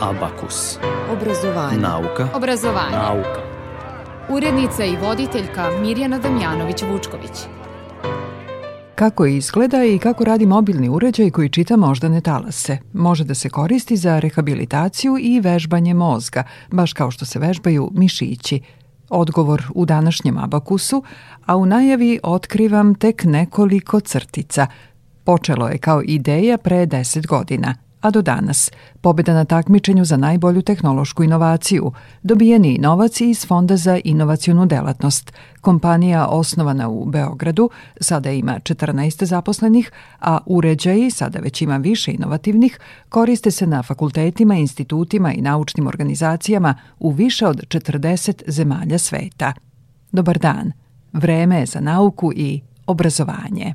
Abakus. Obrazovanje. Nauka. Obrazovanje. Nauka. Urednica i voditeljka Mirjana Damjanović-Vučković. Kako izgleda i kako radi mobilni uređaj koji čita moždane talase. Može da se koristi za rehabilitaciju i vežbanje mozga, baš kao što se vežbaju mišići. Odgovor u današnjem abakusu, a u najavi otkrivam tek nekoliko crtica. Počelo je kao ideja pre 10 godina – a do danas pobeda na takmičenju za najbolju tehnološku inovaciju, dobijeni novac iz Fonda za inovacionu delatnost. Kompanija osnovana u Beogradu sada ima 14 zaposlenih, a uređaji, sada već ima više inovativnih, koriste se na fakultetima, institutima i naučnim organizacijama u više od 40 zemalja sveta. Dobar dan. Vreme je za nauku i obrazovanje.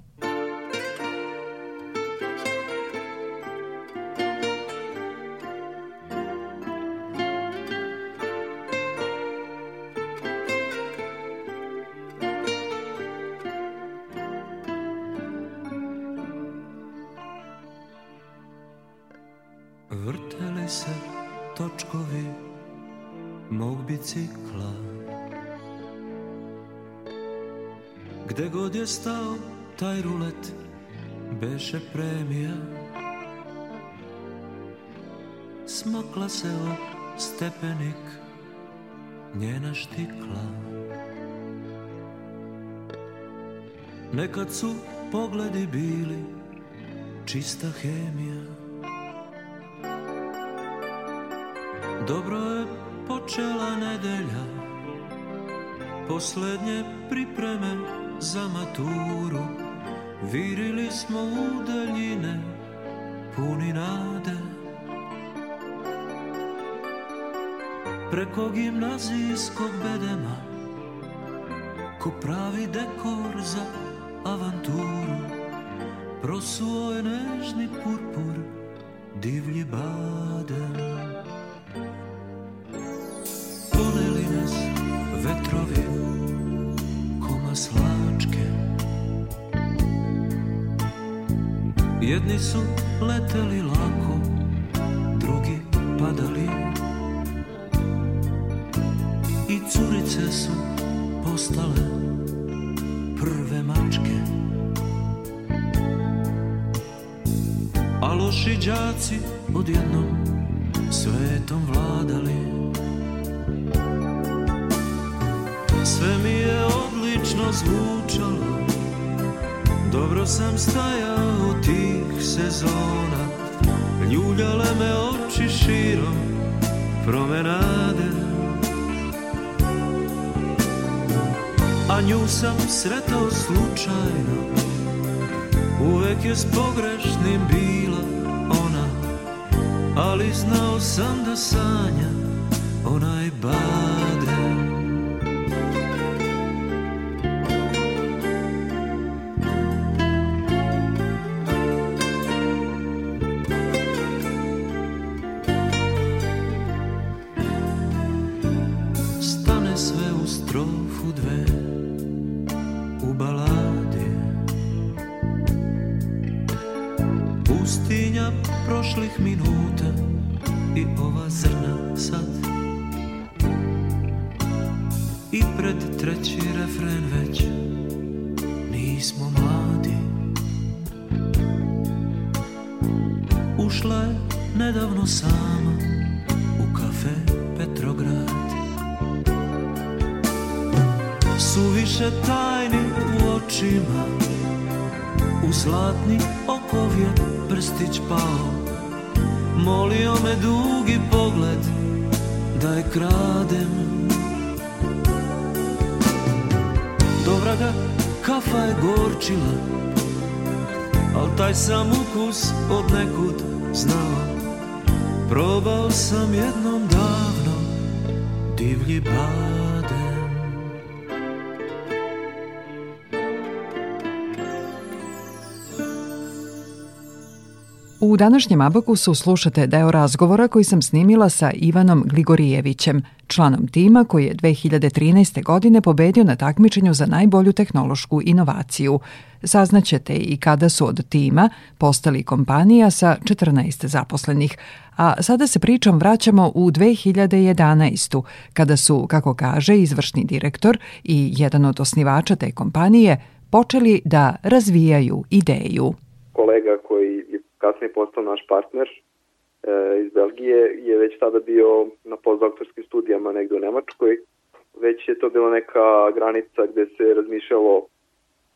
Bicikla. Gde god je stao taj rulet Beše premija. Smakla se o stepenik Njena štikla. Nekad su pogledi bili Čista hemija Dobro je počela nedelja. Poslednje pripreme za maturu. Virili smo u daljine Puni nade. Preko gimnazijskog bedema Ko pravi dekor za avanturu. Prosuo je nežni purpur Divlji baden Jedni su leteli lako, drugi padali. I curice su postale prve mačke. A loši đaci odjednom svetom vladali. Sve mi je odlično zvučalo Dobro sam stajao sezona. Ljuljale me oči širom promenade. A nju sam sretao slučajno. Uvek je s pogrešnim bila ona Ali znao sam da sanja onaj baden sam ukus od nekud znao Probao sam jednom davno divlji baden U današnjem Abakusu slušate deo razgovora koji sam snimila sa Ivanom Gligorijevićem, članom tima koji je 2013. godine pobedio na takmičenju za najbolju tehnološku inovaciju. Saznaćete i kada su od tima postali kompanija sa 14 zaposlenih, a sada se pričom vraćamo u 2011. kada su, kako kaže izvršni direktor i jedan od osnivača te kompanije, počeli da razvijaju ideju. Kolega koji kasnije postao naš partner e, iz Belgije je već tada bio na postdoktorskim studijama negde u Nemačkoj. Već je to bila neka granica gde se razmišljalo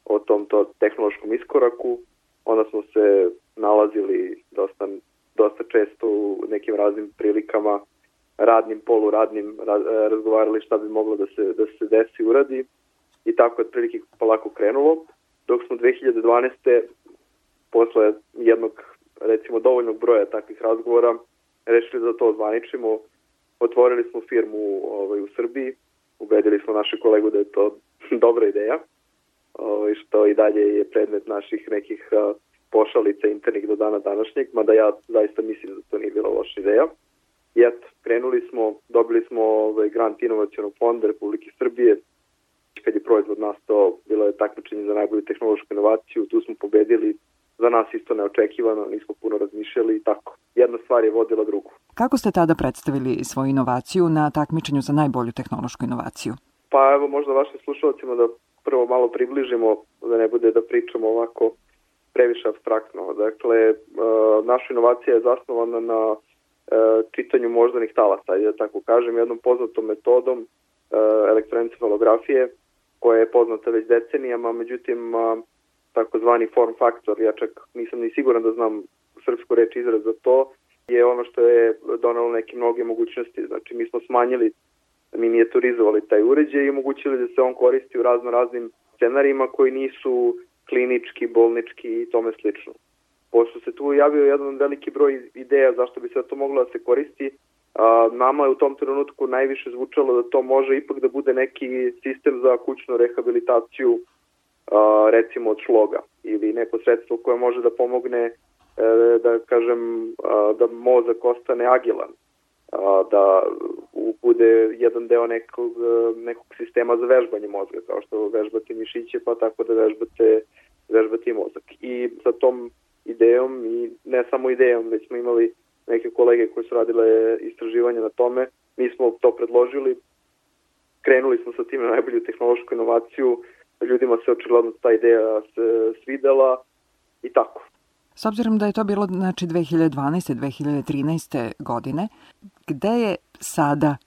o tom to tehnološkom iskoraku. Onda smo se nalazili dosta dosta često u nekim raznim prilikama radnim, poluradnim, razgovarali šta bi moglo da se, da se desi, uradi i tako je otprilike polako krenulo, dok smo 2012. posle jednog recimo dovoljnog broja takvih razgovora rešili da to zvaničimo, otvorili smo firmu ovaj, u Srbiji, ubedili smo naše kolegu da je to dobra ideja, ovaj, što i dalje je predmet naših nekih pošalica internih do dana današnjeg, mada ja zaista mislim da to nije bila loša ideja. I eto, krenuli smo, dobili smo ovaj grant inovacijonog fonda Republike Srbije, kad je proizvod nastao, bilo je takmičenje za najbolju tehnološku inovaciju, tu smo pobedili, za nas isto neočekivano, nismo puno razmišljali i tako. Jedna stvar je vodila drugu. Kako ste tada predstavili svoju inovaciju na takmičenju za najbolju tehnološku inovaciju? Pa evo možda vašim slušalcima da prvo malo približimo, da ne bude da pričamo ovako previše abstraktno. Dakle, e, naša inovacija je zasnovana na e, čitanju moždanih talasa, da tako kažem, jednom poznatom metodom e, elektroencefalografije koja je poznata već decenijama, međutim takozvani form faktor, ja čak nisam ni siguran da znam srpsku reč izraz za to, je ono što je donalo neke mnoge mogućnosti. Znači, mi smo smanjili, minijaturizovali taj uređaj i omogućili da se on koristi u razno raznim scenarijima koji nisu klinički, bolnički i tome slično. Pošto se tu javio jedan veliki broj ideja zašto bi se to moglo da se koristi, a, nama je u tom trenutku najviše zvučalo da to može ipak da bude neki sistem za kućnu rehabilitaciju recimo od šloga ili neko sredstvo koje može da pomogne e, da kažem da mozak ostane agilan da bude jedan deo nekog, nekog sistema za vežbanje mozga, kao što vežbate mišiće, pa tako da vežbate, vežbate i mozak. I sa tom idejom, i ne samo idejom, već smo imali neke kolege koji su radile istraživanje na tome, mi smo to predložili, krenuli smo sa tim na najbolju tehnološku inovaciju, ljudima se očigledno ta ideja se svidela i tako. S obzirom da je to bilo znači 2012. 2013. godine, gde je sada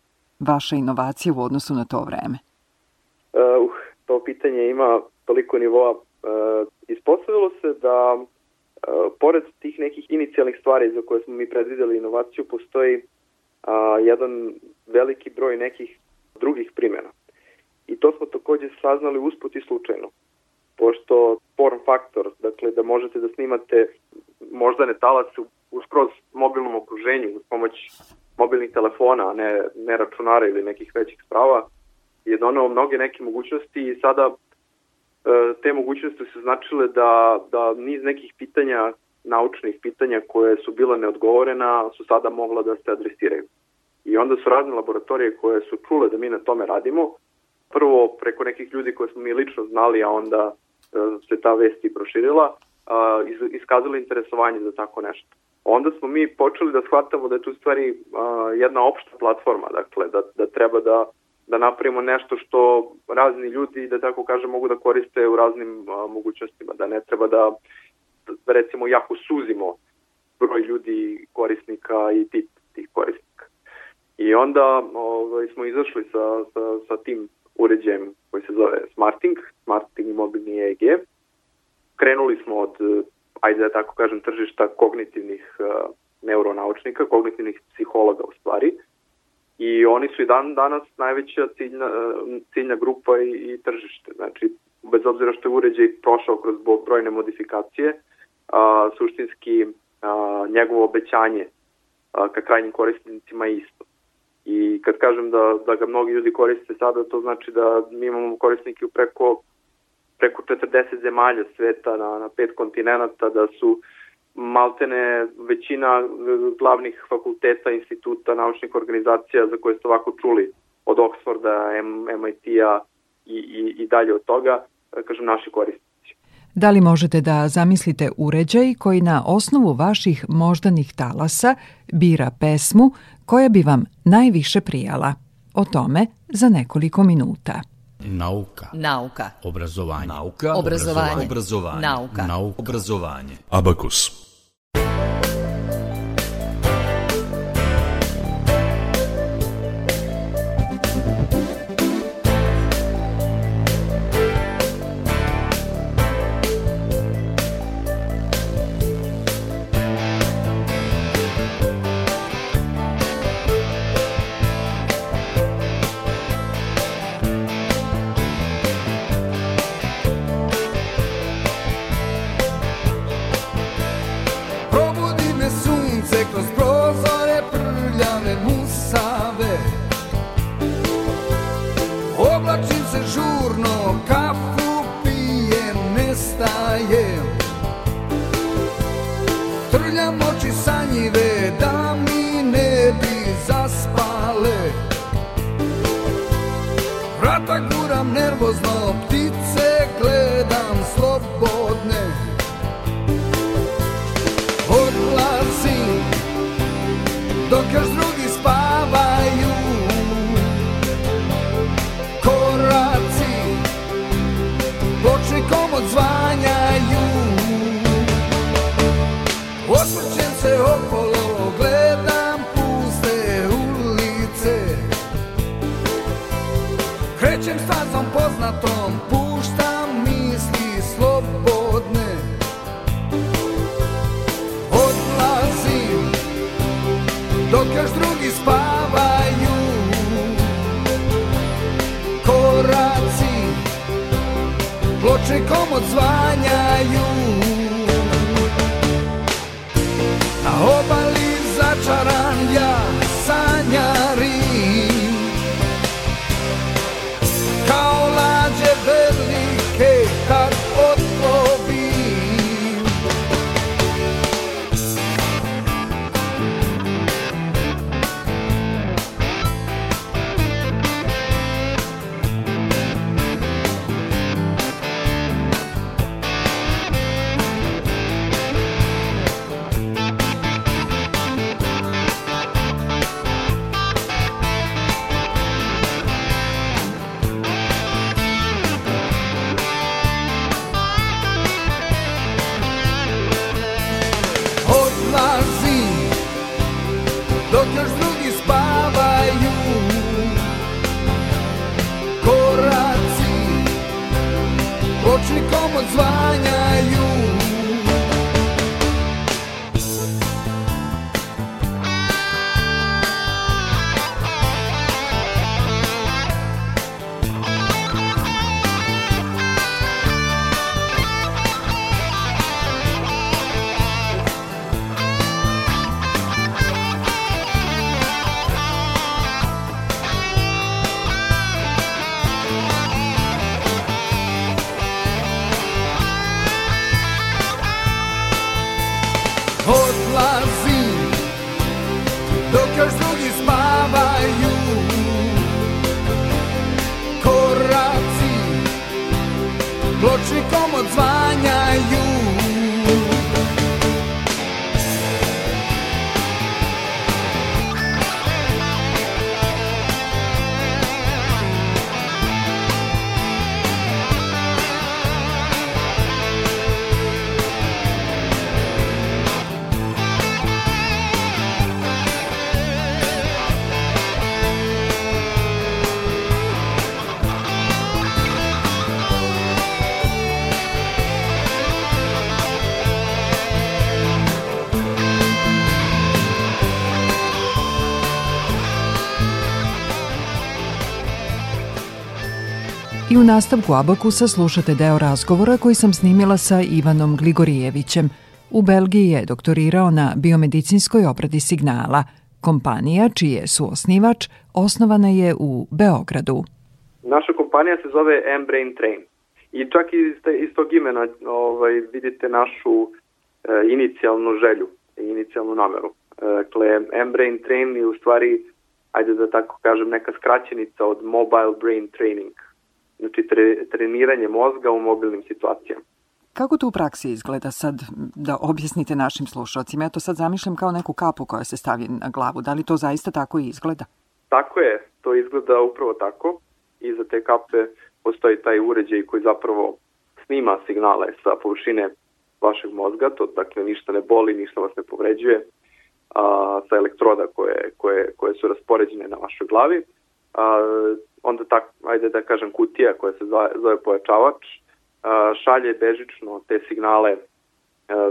vaša inovacija u odnosu na to vreme? Uh, to pitanje ima toliko nivoa. Uh, ispostavilo se da uh, pored tih nekih inicijalnih stvari za koje smo mi predvideli inovaciju, postoji uh, jedan veliki broj nekih drugih primjena. I to smo takođe saznali usput i slučajno pošto form faktor, dakle da možete da snimate moždane talase u skroz mobilnom okruženju uz pomoć mobilnih telefona, a ne, ne računara ili nekih većih sprava, je donao mnoge neke mogućnosti i sada e, te mogućnosti su značile da, da niz nekih pitanja, naučnih pitanja koje su bila neodgovorena, su sada mogla da se adresiraju. I onda su razne laboratorije koje su čule da mi na tome radimo, prvo preko nekih ljudi koje smo mi lično znali, a onda e, se ta vest i proširila, iskazali interesovanje za tako nešto. Onda smo mi počeli da shvatamo da je tu stvari jedna opšta platforma, dakle da, da treba da da napravimo nešto što razni ljudi, da tako kažem, mogu da koriste u raznim mogućnostima, da ne treba da, da recimo jako suzimo broj ljudi, korisnika i tip tih korisnika. I onda ovaj, smo izašli sa, sa, sa tim uređajem koji se zove Smarting, Smarting mobilni EEG. Krenuli smo od, ajde da tako kažem, tržišta kognitivnih uh, neuronaučnika, kognitivnih psihologa u stvari. I oni su i dan danas najveća ciljna, ciljna grupa i, i tržište. Znači, bez obzira što je uređaj prošao kroz brojne modifikacije, a, suštinski a, njegovo obećanje a, ka krajnjim korisnicima je isto. I kad kažem da, da ga mnogi ljudi koriste sada, to znači da mi imamo korisnike preko, preko 40 zemalja sveta na, na pet kontinenta, da su maltene većina glavnih fakulteta, instituta, naučnih organizacija za koje ste ovako čuli od Oxforda, MIT-a i, i, i dalje od toga, kažem, naši korisnici. Da li možete da zamislite uređaj koji na osnovu vaših moždanih talasa bira pesmu koja bi vam najviše prijala? O tome za nekoliko minuta. Nauka. Nauka. Obrazovanje. Nauka. Obrazovanje. Obrazovanje. Nauka. Nauka. Obrazovanje. Abakus. U nastavku Abakusa slušate deo razgovora koji sam snimila sa Ivanom Gligorijevićem. U Belgiji je doktorirao na biomedicinskoj obradi signala. Kompanija, čiji je suosnivač, osnovana je u Beogradu. Naša kompanija se zove M-Brain Train. I čak iz, iz tog imena ovaj, vidite našu inicijalnu želju inicijalnu nameru. Dakle, M-Brain Train je u stvari, ajde da tako kažem, neka skraćenica od Mobile Brain Training. Znači, tre, treniranje mozga u mobilnim situacijama. Kako to u praksi izgleda sad, da objasnite našim slušalcima? Ja to sad zamišljam kao neku kapu koja se stavi na glavu. Da li to zaista tako i izgleda? Tako je, to izgleda upravo tako. Iza te kape postoji taj uređaj koji zapravo snima signale sa površine vašeg mozga, to dakle ništa ne boli, ništa vas ne povređuje, a, sa elektroda koje, koje, koje su raspoređene na vašoj glavi. A, onda tak, ajde da kažem kutija koja se zove, pojačavač, šalje bežično te signale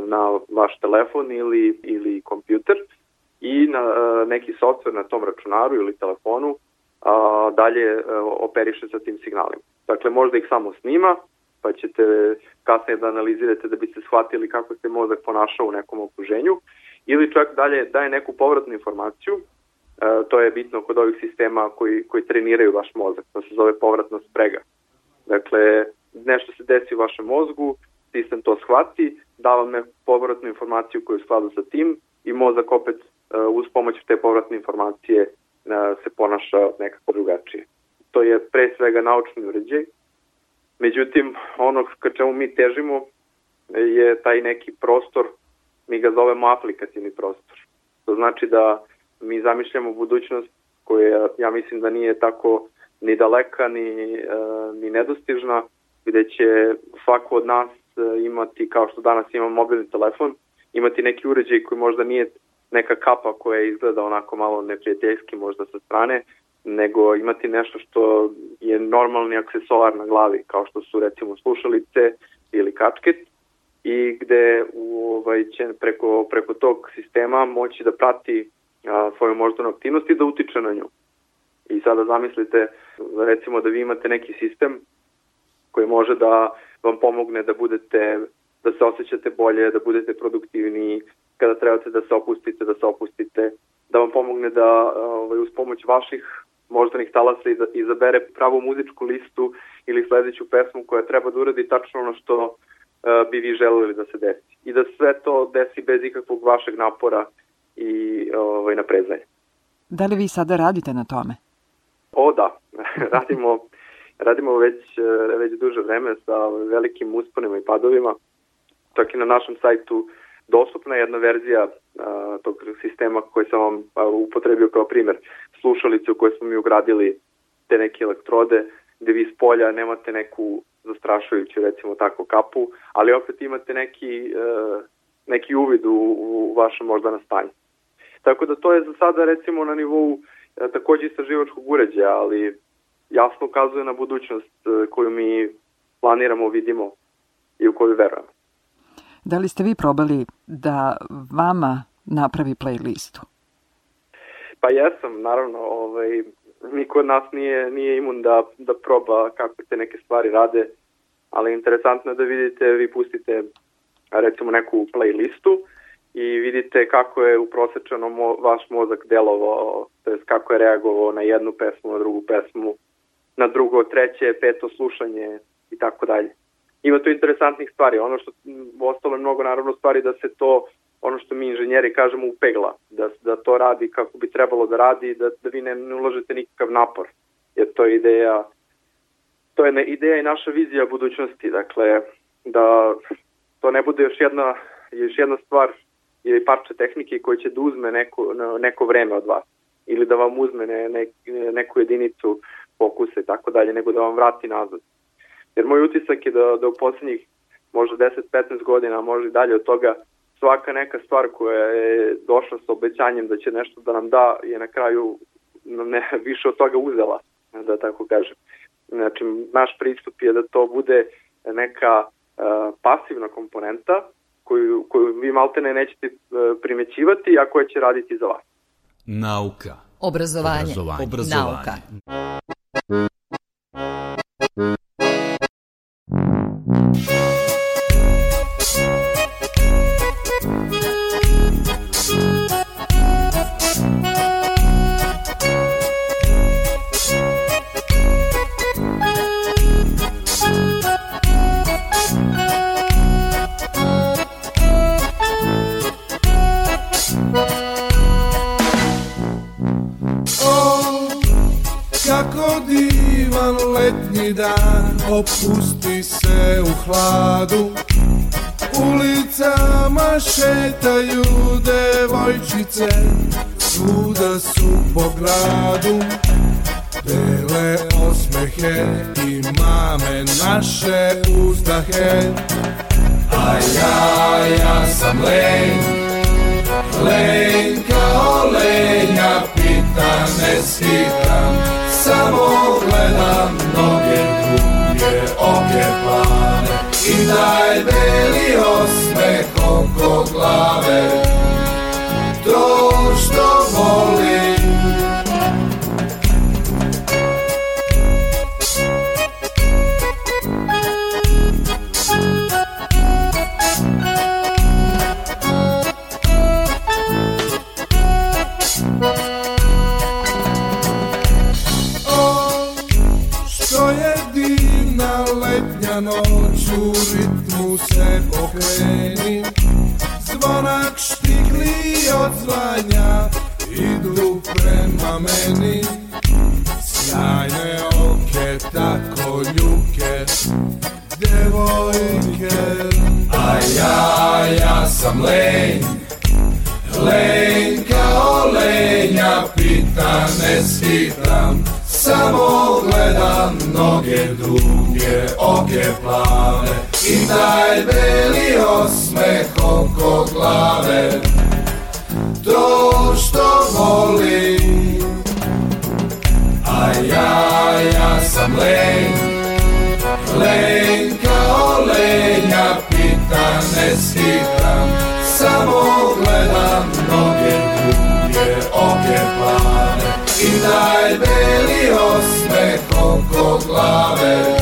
na vaš telefon ili, ili kompjuter i na neki software na tom računaru ili telefonu a, dalje a, operiše sa tim signalima. Dakle, možda ih samo snima, pa ćete kasnije da analizirate da biste shvatili kako se mozak ponašao u nekom okruženju, ili čak dalje daje neku povratnu informaciju, e, to je bitno kod ovih sistema koji, koji treniraju vaš mozak, to se zove povratna sprega. Dakle, nešto se desi u vašem mozgu, sistem to shvati, da vam neku povratnu informaciju koju skladu sa tim i mozak opet e, uz pomoć te povratne informacije e, se ponaša nekako drugačije. To je pre svega naučni uređaj, Međutim, ono ka čemu mi težimo je taj neki prostor, mi ga zovemo aplikativni prostor. To znači da mi zamišljamo budućnost koja ja mislim da nije tako ni daleka ni, e, ni nedostižna, gde će svako od nas e, imati, kao što danas ima mobilni telefon, imati neki uređaj koji možda nije neka kapa koja izgleda onako malo neprijateljski možda sa strane, nego imati nešto što je normalni aksesoar na glavi, kao što su recimo slušalice ili kačket i gde ovaj, će preko, preko tog sistema moći da prati svoju moždanu aktivnost i da utiče na nju. I sada zamislite recimo da vi imate neki sistem koji može da vam pomogne da budete da se osjećate bolje, da budete produktivniji, kada trebate da se opustite, da se opustite, da vam pomogne da ovaj, uz pomoć vaših moždanih talasa izabere pravu muzičku listu ili sledeću pesmu koja treba da uradi tačno ono što uh, bi vi želeli da se desi. I da sve to desi bez ikakvog vašeg napora ovaj, naprezanja. Da li vi sada radite na tome? O da, radimo, radimo već, već duže vreme sa velikim usponima i padovima. Čak i na našem sajtu dostupna jedna verzija a, tog sistema koji sam vam a, upotrebio kao primer. Slušalice u kojoj smo mi ugradili te neke elektrode, gde vi s polja nemate neku zastrašujuću recimo tako kapu, ali opet imate neki, a, neki uvid u, u vaše moždana stanje. Tako da to je za sada recimo na nivou a, takođe istraživačkog uređaja, ali jasno ukazuje na budućnost a, koju mi planiramo, vidimo i u koju verujemo. Da li ste vi probali da vama napravi playlistu? Pa jesam, naravno, ovaj, niko od nas nije, nije imun da, da proba kako te neke stvari rade, ali interesantno je da vidite, vi pustite recimo neku playlistu i vidite kako je uprosečeno mo, vaš mozak delovao, to jest kako je reagovao na jednu pesmu, na drugu pesmu, na drugo, treće, peto slušanje i tako dalje. Ima tu interesantnih stvari. Ono što ostalo je mnogo naravno stvari da se to ono što mi inženjeri kažemo upegla, da, da to radi kako bi trebalo da radi, da, da vi ne, ne ulažete nikakav napor, jer to je ideja to je ideja i naša vizija budućnosti, dakle da to ne bude još jedna, još jedna stvar ili parče tehnike koji će da uzme neko, neko vreme od vas ili da vam uzme ne, ne, neku jedinicu fokusa i tako dalje, nego da vam vrati nazad. Jer moj utisak je da, da u poslednjih možda 10-15 godina, možda i dalje od toga, svaka neka stvar koja je došla sa obećanjem da će nešto da nam da je na kraju ne, više od toga uzela, da tako kažem. Znači, naš pristup je da to bude neka uh, pasivna komponenta koju, koju vi maltene nećete uh, primećivati, a koja će raditi za vas. Nauka. Obrazovanje. Obrazovanje. Obrazovanje. Nauka. Dan opusti se u hladu. Ulicama šetaju devojčice Svuda su po gradu. Bele osmehe i mame naše uzdahe. A ja, ja sam len Len kao lenja pita ne skitam I daj beli osmeh oko glave plave I taj beli osmeh oko glave. To što volim A ja, ja sam len. Len kao lenja, pita ne skitam Samo gledam noge duge, oke plave I taj beli osmeh oko glave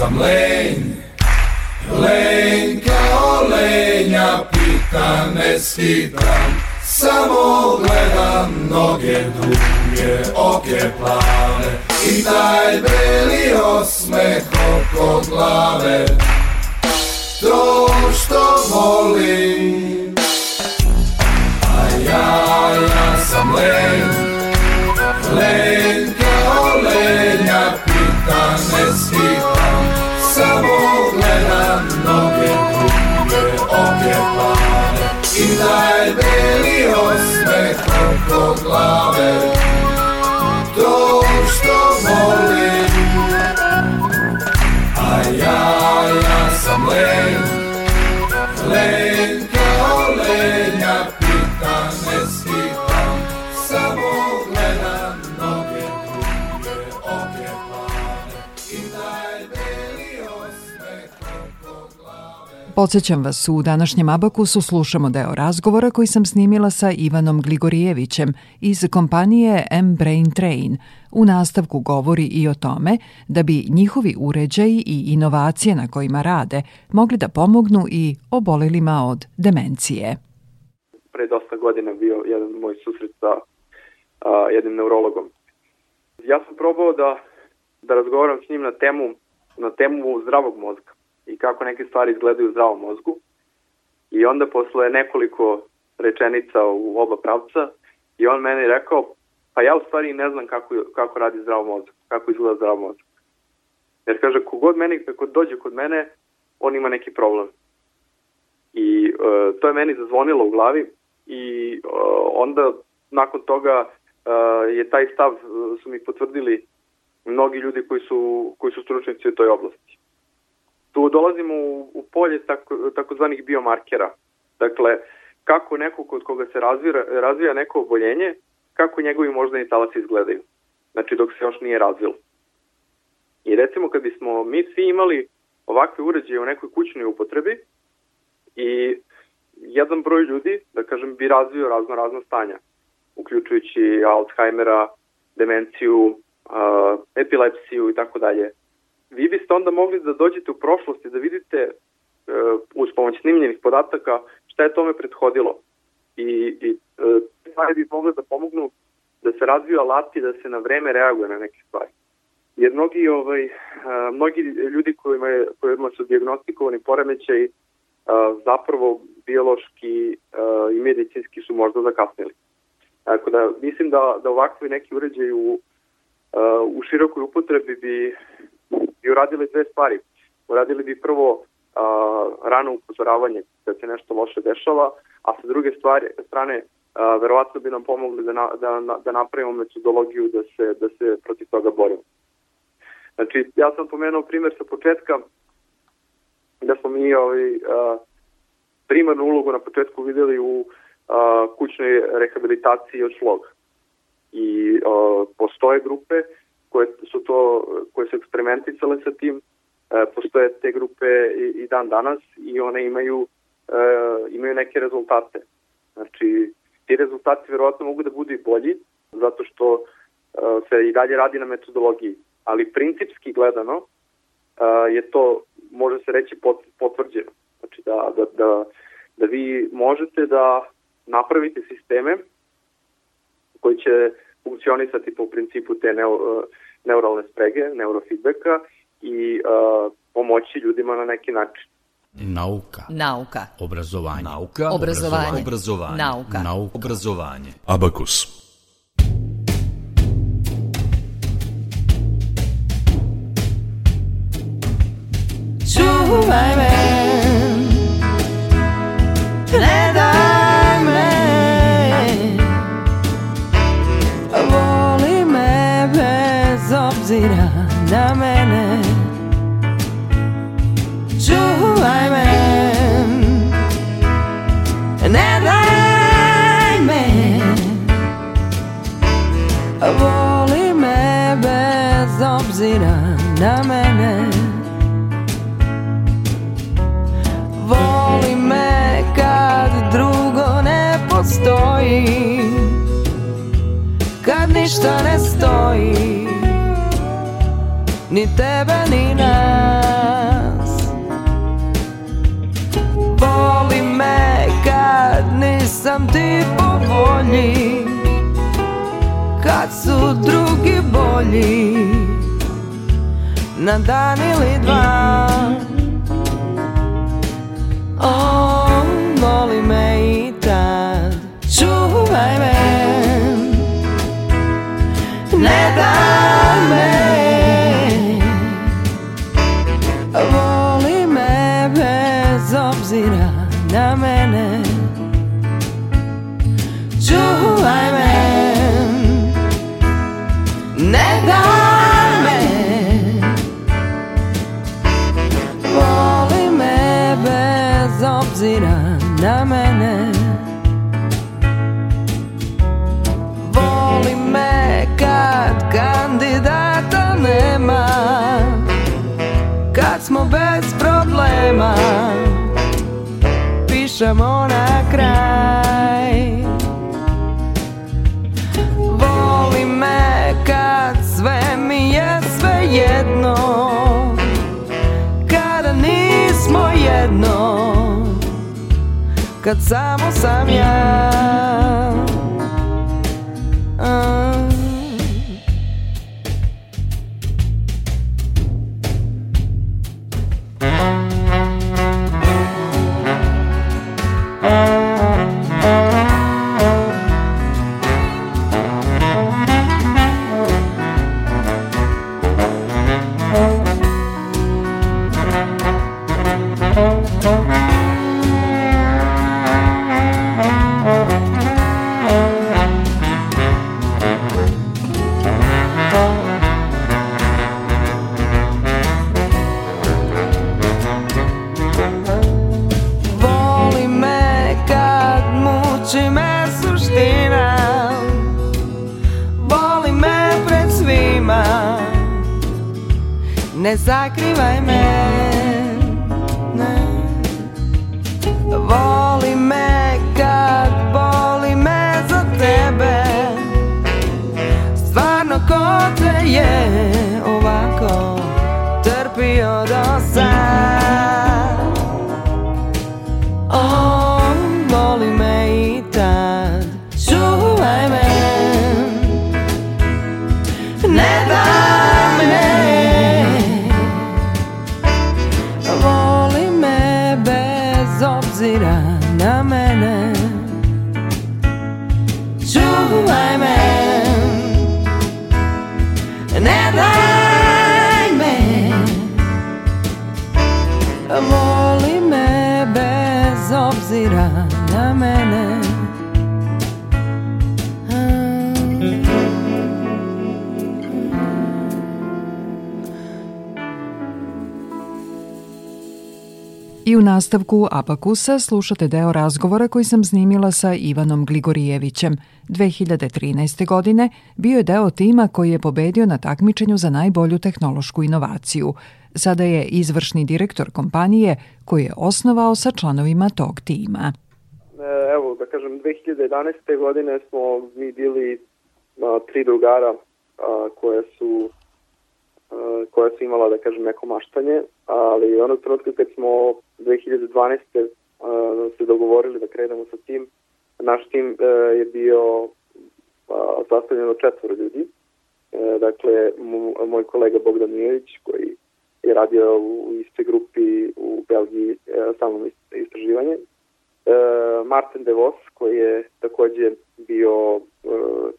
sam len Len kao lenja Pita ne skitam Samo gledam noge duge Oke plave. I taj beli osmeh oko glave. To što volim. A ja, ja sam len Len kao lenja Pita ne skitam Samo gledam noge duge Oke plave I daj beli osmeh oko glave Podsećam vas, u današnjem Abakusu slušamo deo razgovora koji sam snimila sa Ivanom Gligorijevićem iz kompanije M-Brain Train. U nastavku govori i o tome da bi njihovi uređaji i inovacije na kojima rade mogli da pomognu i obolelima od demencije. Pre dosta godina bio jedan moj susret sa a, jednim neurologom. Ja sam probao da, da razgovaram s njim na temu, na temu zdravog mozga i kako neke stvari izgledaju u zdravom mozgu. I onda posle nekoliko rečenica u oba pravca i on meni rekao, pa ja u stvari ne znam kako, kako radi zdrav mozak, kako izgleda zdrav mozak. Jer kaže, kogod meni, kako dođe kod mene, on ima neki problem. I e, to je meni zazvonilo u glavi i e, onda nakon toga e, je taj stav, e, su mi potvrdili mnogi ljudi koji su, koji su stručnici u toj oblasti tu dolazimo u, u polje tako, takozvanih biomarkera. Dakle, kako neko kod koga se razvira, razvija neko oboljenje, kako njegovi moždani talasi izgledaju. Znači, dok se još nije razvilo. I recimo, kad bismo mi svi imali ovakve uređaje u nekoj kućnoj upotrebi i jedan broj ljudi, da kažem, bi razvio razno razno stanja, uključujući Alzheimera, demenciju, epilepsiju i tako dalje vi biste onda mogli da dođete u prošlosti da vidite e, uz pomoć snimljenih podataka šta je tome prethodilo. I, i e, stvari bi mogli da pomognu da se razviju alati da se na vreme reaguje na neke stvari. Jer mnogi, ovaj, a, mnogi ljudi kojima, je, kojima su diagnostikovani poremećaj a, zapravo biološki a, i medicinski su možda zakasnili. Tako da mislim da, da ovakvi neki uređaj u, u širokoj upotrebi bi, bi uradili dve stvari. Uradili bi prvo rano upozoravanje kad se nešto loše dešava, a sa druge stvari, strane a, verovatno bi nam pomogli da, na, da, da napravimo metodologiju da se, da se protiv toga borimo. Znači, ja sam pomenuo primer sa početka da smo mi ovaj, a, primarnu ulogu na početku videli u a, kućnoj rehabilitaciji od šloga. I a, postoje grupe koje su to koje su eksperimenticale sa tim, a, postoje te grupe i, i dan danas i one imaju a, imaju neke rezultate. Znači, ti rezultati verovatno mogu da budu i bolji, zato što uh, se i dalje radi na metodologiji, ali principski gledano je to, može se reći, potvrđeno. Znači da, da, da, da vi možete da napravite sisteme koji će funkcionisati po principu te neo, uh, neuralne sprege, neurofeedbacka i uh, pomoći ljudima na neki način. Nauka. Nauka. Obrazovanje. Nauka. Obrazovanje. Obrazovanje. Nauka. Nauka. Obrazovanje. Abakus. Čuvaj me na mene. Čuvaj me. Ne daj me. Voli me bez obzira na mene. Voli me kad drugo ne postoji Kad ništa ne stoji Ni tebe ni nas. Voli me kad nisam ti po volji Kad su drugi bolji Na dan ili dva. On voli me i tad Čuvaj me na mene Čuvaj me Ne daj me Voli me bez obzira na mene Pišemo na kraj. Voli me kad sve mi je sve jedno Kada nismo jedno Kad samo sam ja Ne nastavku Abakusa slušate deo razgovora koji sam snimila sa Ivanom Gligorijevićem. 2013. godine bio je deo tima koji je pobedio na takmičenju za najbolju tehnološku inovaciju. Sada je izvršni direktor kompanije koji je osnovao sa članovima tog tima. E, evo, da kažem, 2011. godine smo mi bili a, tri drugara a, koje su koja su imala, da kažem, neko maštanje, ali onog trenutka kad smo 2012. Uh, se dogovorili da krenemo sa tim. Naš tim uh, je bio uh, sastavljen od četvora ljudi. Dakle, moj kolega Bogdan Mijević, koji je radio u istoj grupi u Belgiji samo istraživanje. Martin DeVos, koji je takođe bio,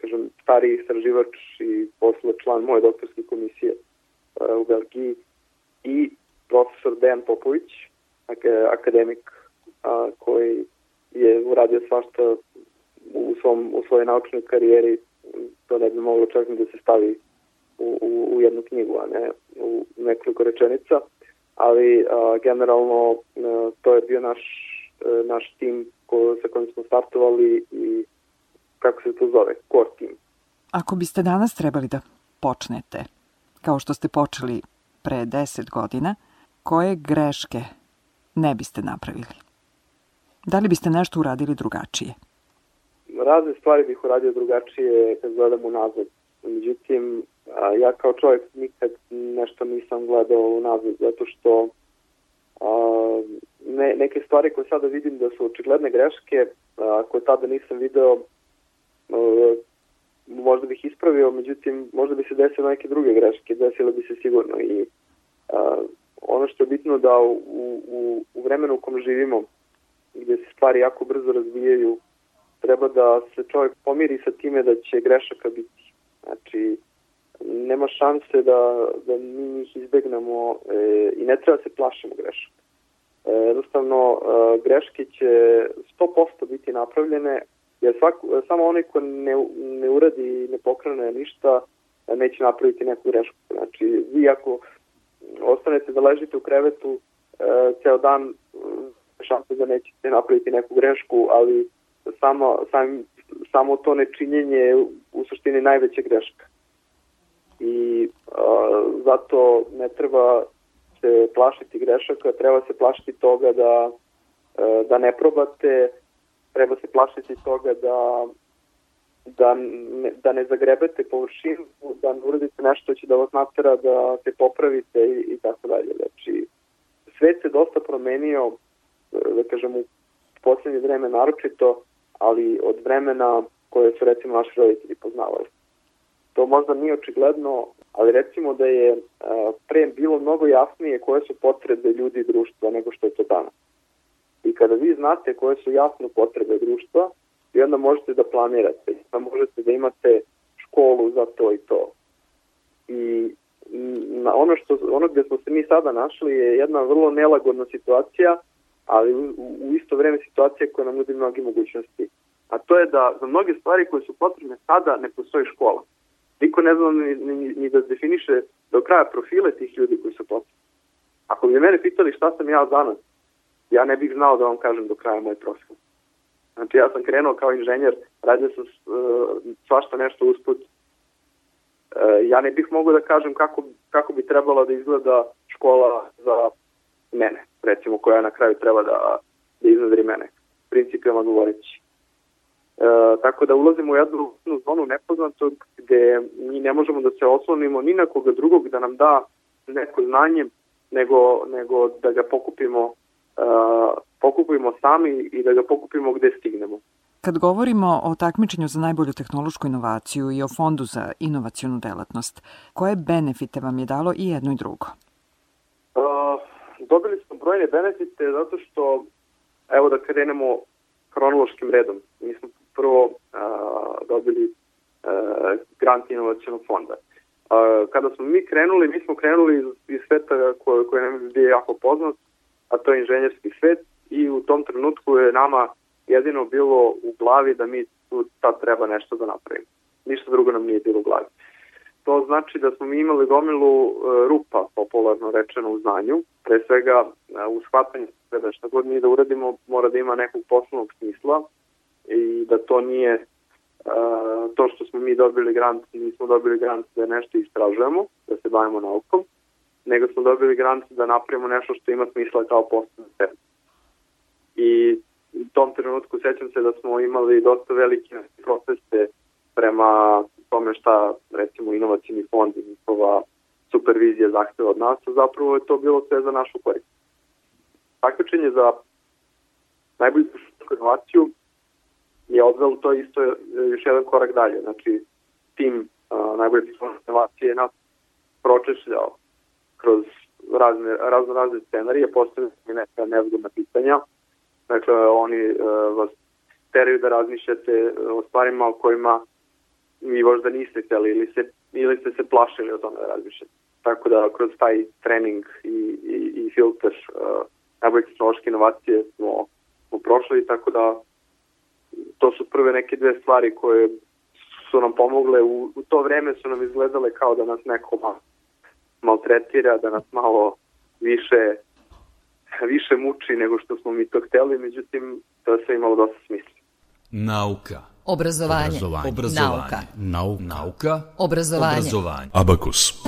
kažem, stari istraživač i posle član moje doktorske komisije u Belgiji i profesor Dejan Popović, akademik a, koji je uradio svašta u, svom, u svojoj naučnoj karijeri, to ne bi moglo čak da se stavi u, u, u jednu knjigu, a ne u nekoliko rečenica, ali a, generalno a, to je bio naš, a, naš tim ko, sa kojim smo startovali i kako se to zove, core team. Ako biste danas trebali da počnete, kao što ste počeli pre 10 godina, koje greške ne biste napravili? Da li biste nešto uradili drugačije? Razne stvari bih uradio drugačije kad gledam unazad. Međutim, ja kao čovjek nikad nešto nisam gledao unazad, zato što a, ne, neke stvari koje sada vidim da su očigledne greške, a, koje tada nisam video, a, možda bih ispravio, međutim, možda bi se desilo neke druge greške, desilo bi se sigurno i a, ono što je bitno da u, u, u vremenu u kom živimo, gde se stvari jako brzo razvijaju, treba da se čovjek pomiri sa time da će grešaka biti. Znači, nema šanse da, da mi njih izbegnemo e, i ne treba se plašimo grešaka. E, jednostavno, e, greške će 100% biti napravljene, jer svako, samo onaj ko ne, ne uradi ne pokrene ništa, neće napraviti neku grešku. Znači, vi ako ostanete da ležite u krevetu e, ceo dan, e, šanse da nećete napraviti neku grešku, ali samo, sam, samo to nečinjenje je u suštini najveća greška. I a, zato ne treba se plašiti grešaka, treba se plašiti toga da, a, da ne probate, treba se plašiti toga da da ne, da ne zagrebete površinu, da ne uradite nešto što će da vas natera da se popravite i, i tako dalje. Znači, svet se dosta promenio, da kažem, u poslednje vreme naročito, ali od vremena koje su recimo naši roditelji poznavali. To možda nije očigledno, ali recimo da je pre bilo mnogo jasnije koje su potrebe ljudi i društva nego što je to danas. I kada vi znate koje su jasne potrebe društva, i onda možete da planirate, da možete da imate školu za to i to. I na ono, što, ono gde smo se mi sada našli je jedna vrlo nelagodna situacija, ali u, u isto vreme situacija koja nam nudi mnogi mogućnosti. A to je da za mnoge stvari koje su potrebne sada ne postoji škola. Niko ne zna ni, ni, ni da definiše do kraja profile tih ljudi koji su potrebni. Ako bi mene pitali šta sam ja danas, ja ne bih znao da vam kažem do kraja moj profil. Znači ja sam krenuo kao inženjer, radio sam uh, svašta nešto usput. Uh, ja ne bih mogao da kažem kako, kako bi trebalo da izgleda škola za mene, recimo koja na kraju treba da, da iznadri mene, principima govoreći. E, tako da ulazimo u jednu, jednu zonu nepoznatog gde mi ne možemo da se oslonimo ni na koga drugog da nam da neko znanje, nego, nego da ga pokupimo pokupimo sami i da ga pokupimo gde stignemo. Kad govorimo o takmičenju za najbolju tehnološku inovaciju i o fondu za inovacijonu delatnost, koje benefite vam je dalo i jedno i drugo? Dobili smo brojne benefite zato što, evo da krenemo hronološkim redom. Mi smo prvo uh, dobili uh, grant inovacijonog fonda. kada smo mi krenuli, mi smo krenuli iz, iz sveta koje, koje nam je jako poznat, a to je inženjerski svet i u tom trenutku je nama jedino bilo u glavi da mi tu sad treba nešto da napravimo. Ništa drugo nam nije bilo u glavi. To znači da smo mi imali gomilu e, rupa, popularno rečeno u znanju, pre svega e, u shvatanju da šta god mi da uradimo mora da ima nekog poslovnog smisla i da to nije e, to što smo mi dobili grant, nismo dobili grant da nešto istražujemo, da se bavimo naukom, nego smo dobili grant da napravimo nešto što ima smisla kao poslovno sebe. I u tom trenutku sećam se da smo imali dosta velike proteste prema tome šta recimo inovacijni fond i njihova supervizija zahteva od nas, a zapravo je to bilo sve za našu korist. Takmičenje za najbolju inovaciju je odvelo to isto još jedan korak dalje. Znači, tim uh, najbolje inovacije je nas pročešljao kroz razne, razne, razne scenarije, postavljaju neka nezgodna pitanja. Dakle, oni uh, vas teraju da razmišljate o stvarima o kojima vi možda niste hteli ili, se, ili ste se plašili o tome da razmišljate. Tako da kroz taj trening i, i, i filter uh, najbolje tehnološke inovacije smo, smo prošli, tako da to su prve neke dve stvari koje su nam pomogle. U, u to vreme su nam izgledale kao da nas neko mal, maltretira, da nas malo više više muči nego što smo mi to hteli, međutim to je sve imalo dosta smisla. Nauka Obrazovanje. Obrazovanje. Obrazovanje. Nauka. Nauka. Nauka. Obrazovanje. Obrazovanje. Abakus.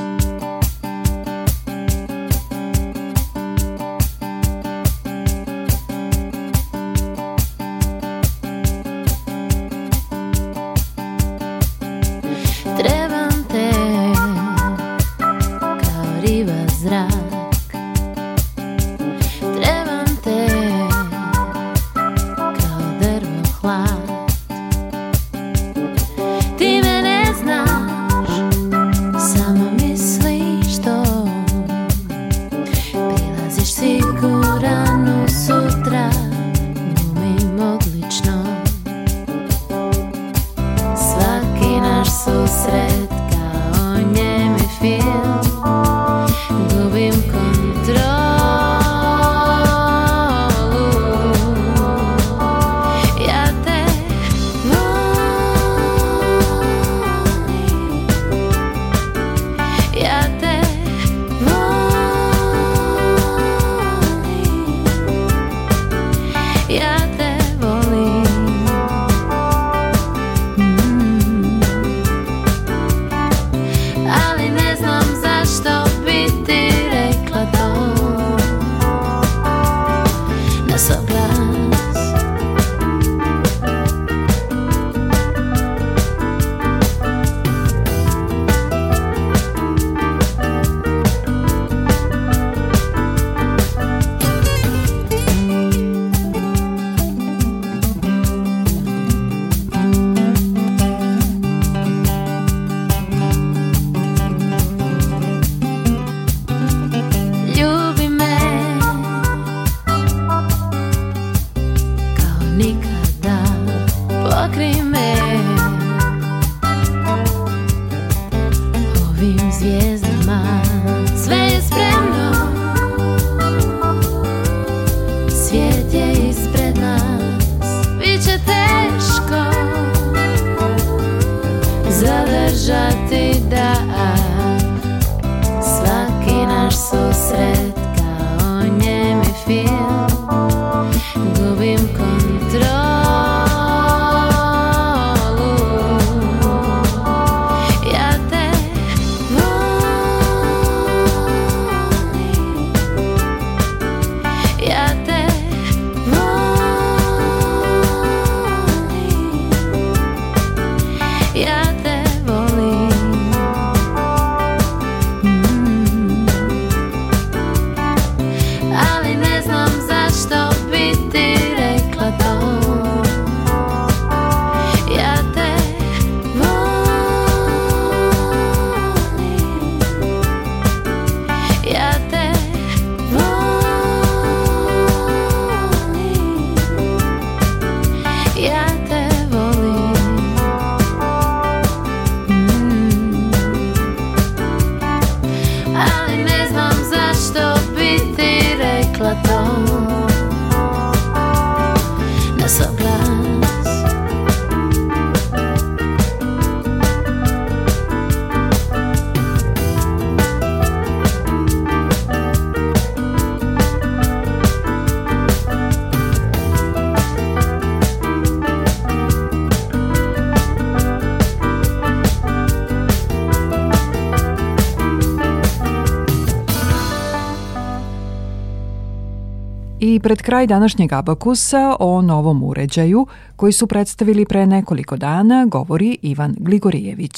Pred kraj današnjeg Abakusa o novom uređaju koji su predstavili pre nekoliko dana govori Ivan Gligorijević.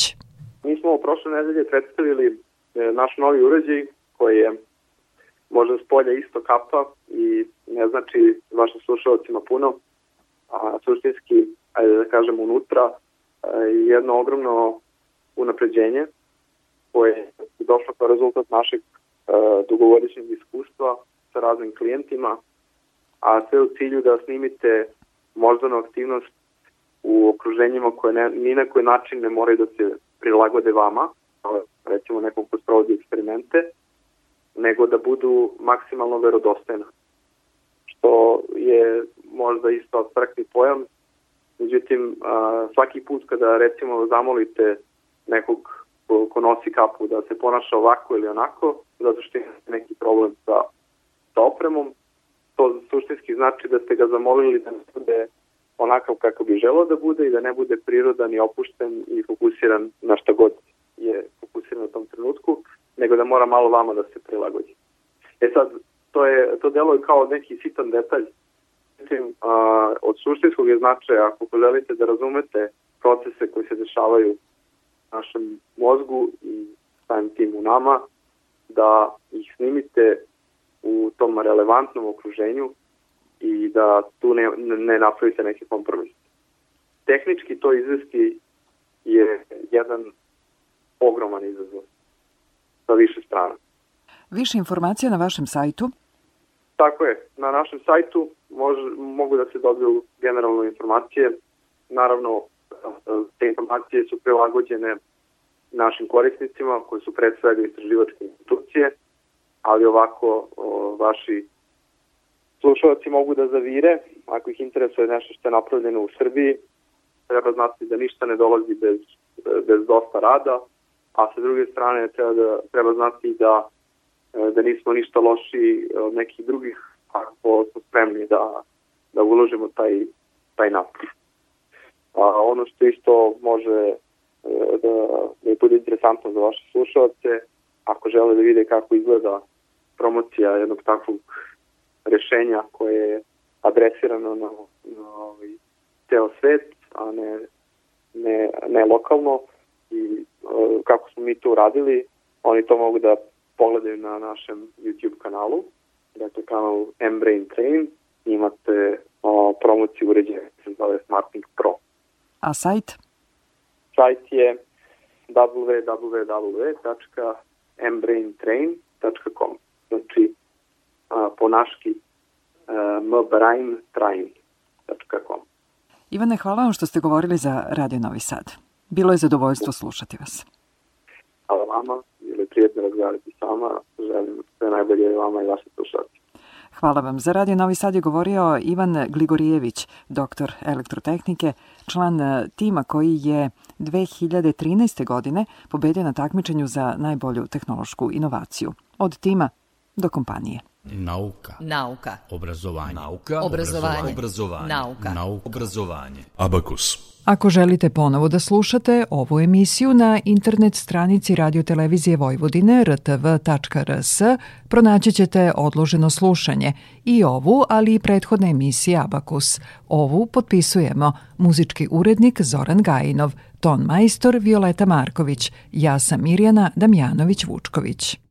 Mi smo prošle nedelje predstavili e, naš novi uređaj koji je možda s polja isto kapa i ne znači vašim slušalcima puno, a suštinski, ajde da kažem, unutra e, jedno ogromno unapređenje koje je došlo kao rezultat našeg e, dugogodišnjeg iskustva sa raznim klijentima a sve u cilju da snimite moždanu aktivnost u okruženjima koje ne, ni na koji način ne moraju da se prilagode vama, recimo nekom ko sprovodi eksperimente, nego da budu maksimalno verodostojna. Što je možda isto abstraktni pojam, međutim svaki put kada recimo zamolite nekog ko, nosi kapu da se ponaša ovako ili onako, zato što ima neki problem sa, sa opremom, to suštinski znači da ste ga zamolili da ne bude onakav kako bi želeo da bude i da ne bude prirodan i opušten i fokusiran na šta god je fokusiran u tom trenutku, nego da mora malo vama da se prilagodi. E sad, to, je, to deluje kao neki sitan detalj. Mislim, a, od suštinskog je značaja, ako želite da razumete procese koji se dešavaju u našem mozgu i samim tim u nama, da ih snimite u tom relevantnom okruženju i da tu ne, ne napravite neki kompromis. Tehnički to izvesti je jedan ogroman izazov sa više strana. Više informacija na vašem sajtu? Tako je. Na našem sajtu može, mogu da se dobiju generalno informacije. Naravno, te informacije su prilagođene našim korisnicima koji su svega istraživačke institucije – ali ovako o, vaši slušalci mogu da zavire, ako ih interesuje nešto što je napravljeno u Srbiji, treba znati da ništa ne dolazi bez, bez dosta rada, a sa druge strane treba, da, treba znati da, da nismo ništa loši od nekih drugih ako smo spremni da, da uložimo taj, taj napad. A ono što isto može e, da, da bude interesantno za vaše slušalce, ako žele da vide kako izgleda promocija jednog takvog rešenja koje je adresirano na, na ovaj, ceo svet, a ne, ne, ne lokalno i uh, kako smo mi to uradili, oni to mogu da pogledaju na našem YouTube kanalu, dakle kanal M-Brain Train, imate uh, promociju uređaja se zove SmartLink Pro. A sajt? Sajt je www.mbraintrain.com znači a, po naški mbraintrain.com. Ivane, hvala vam što ste govorili za Radio Novi Sad. Bilo je zadovoljstvo slušati vas. Hvala vama, bilo je prijetno razgovarati s vama. Želim sve najbolje vama i vaše slušati. Hvala vam. Za Radio Novi Sad je govorio Ivan Gligorijević, doktor elektrotehnike, član e, tima koji je 2013. godine pobedio na takmičenju za najbolju tehnološku inovaciju. Od tima do kompanije. Nauka. Nauka. Obrazovanje. Nauka. Obrazovanje. Obrazovanje. Nauka. Nauka. Obrazovanje. Abakus. Ako želite ponovo da slušate ovu emisiju na internet stranici radiotelevizije Vojvodine rtv.rs pronaći ćete odloženo slušanje i ovu, ali i prethodne emisije Abakus. Ovu potpisujemo muzički urednik Zoran Gajinov, ton majstor Violeta Marković, ja sam Mirjana Damjanović-Vučković.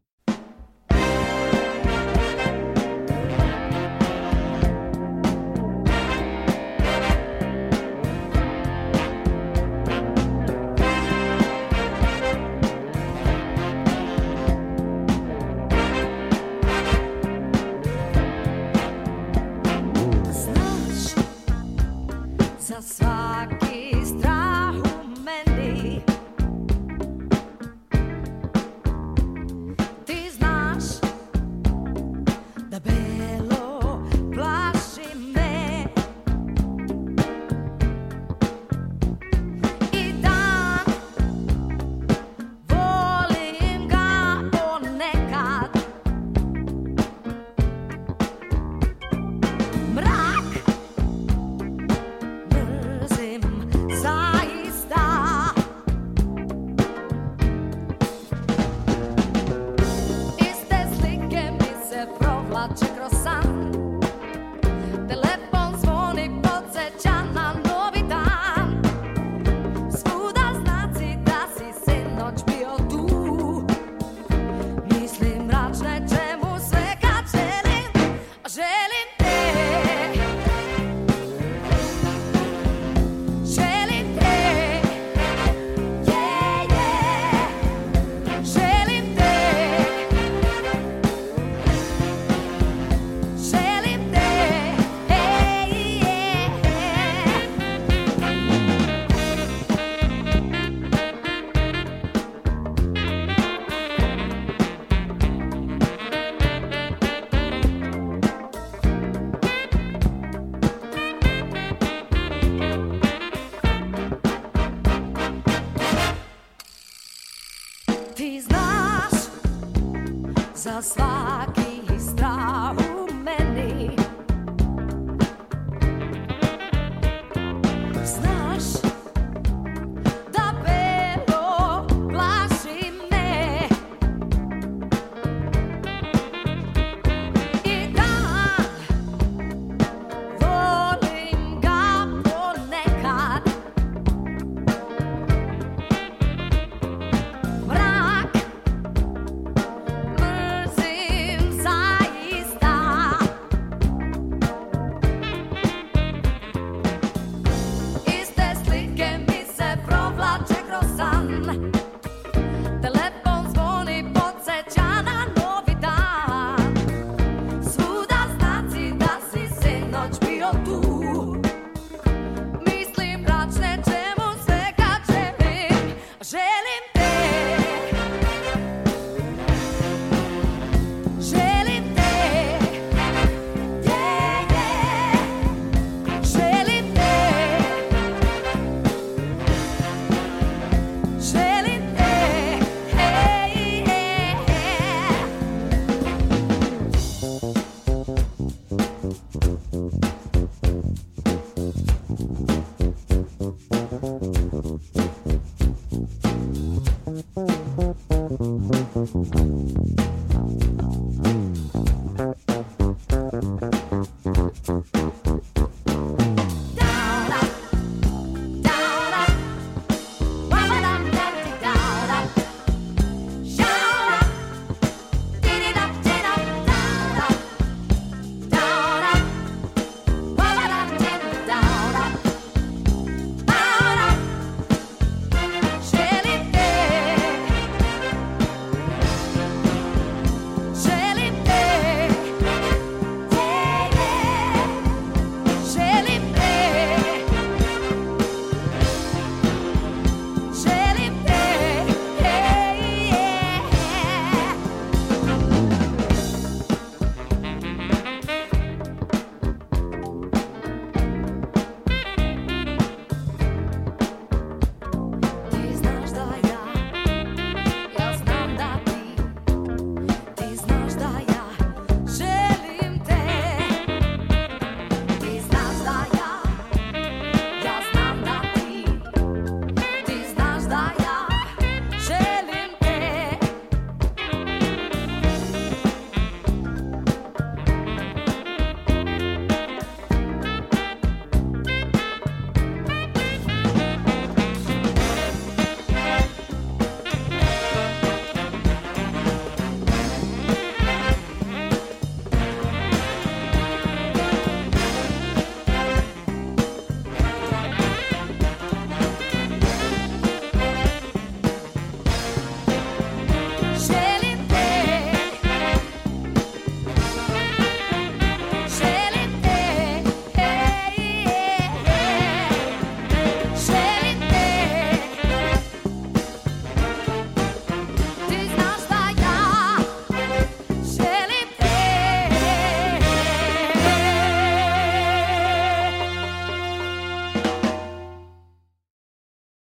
Za svaki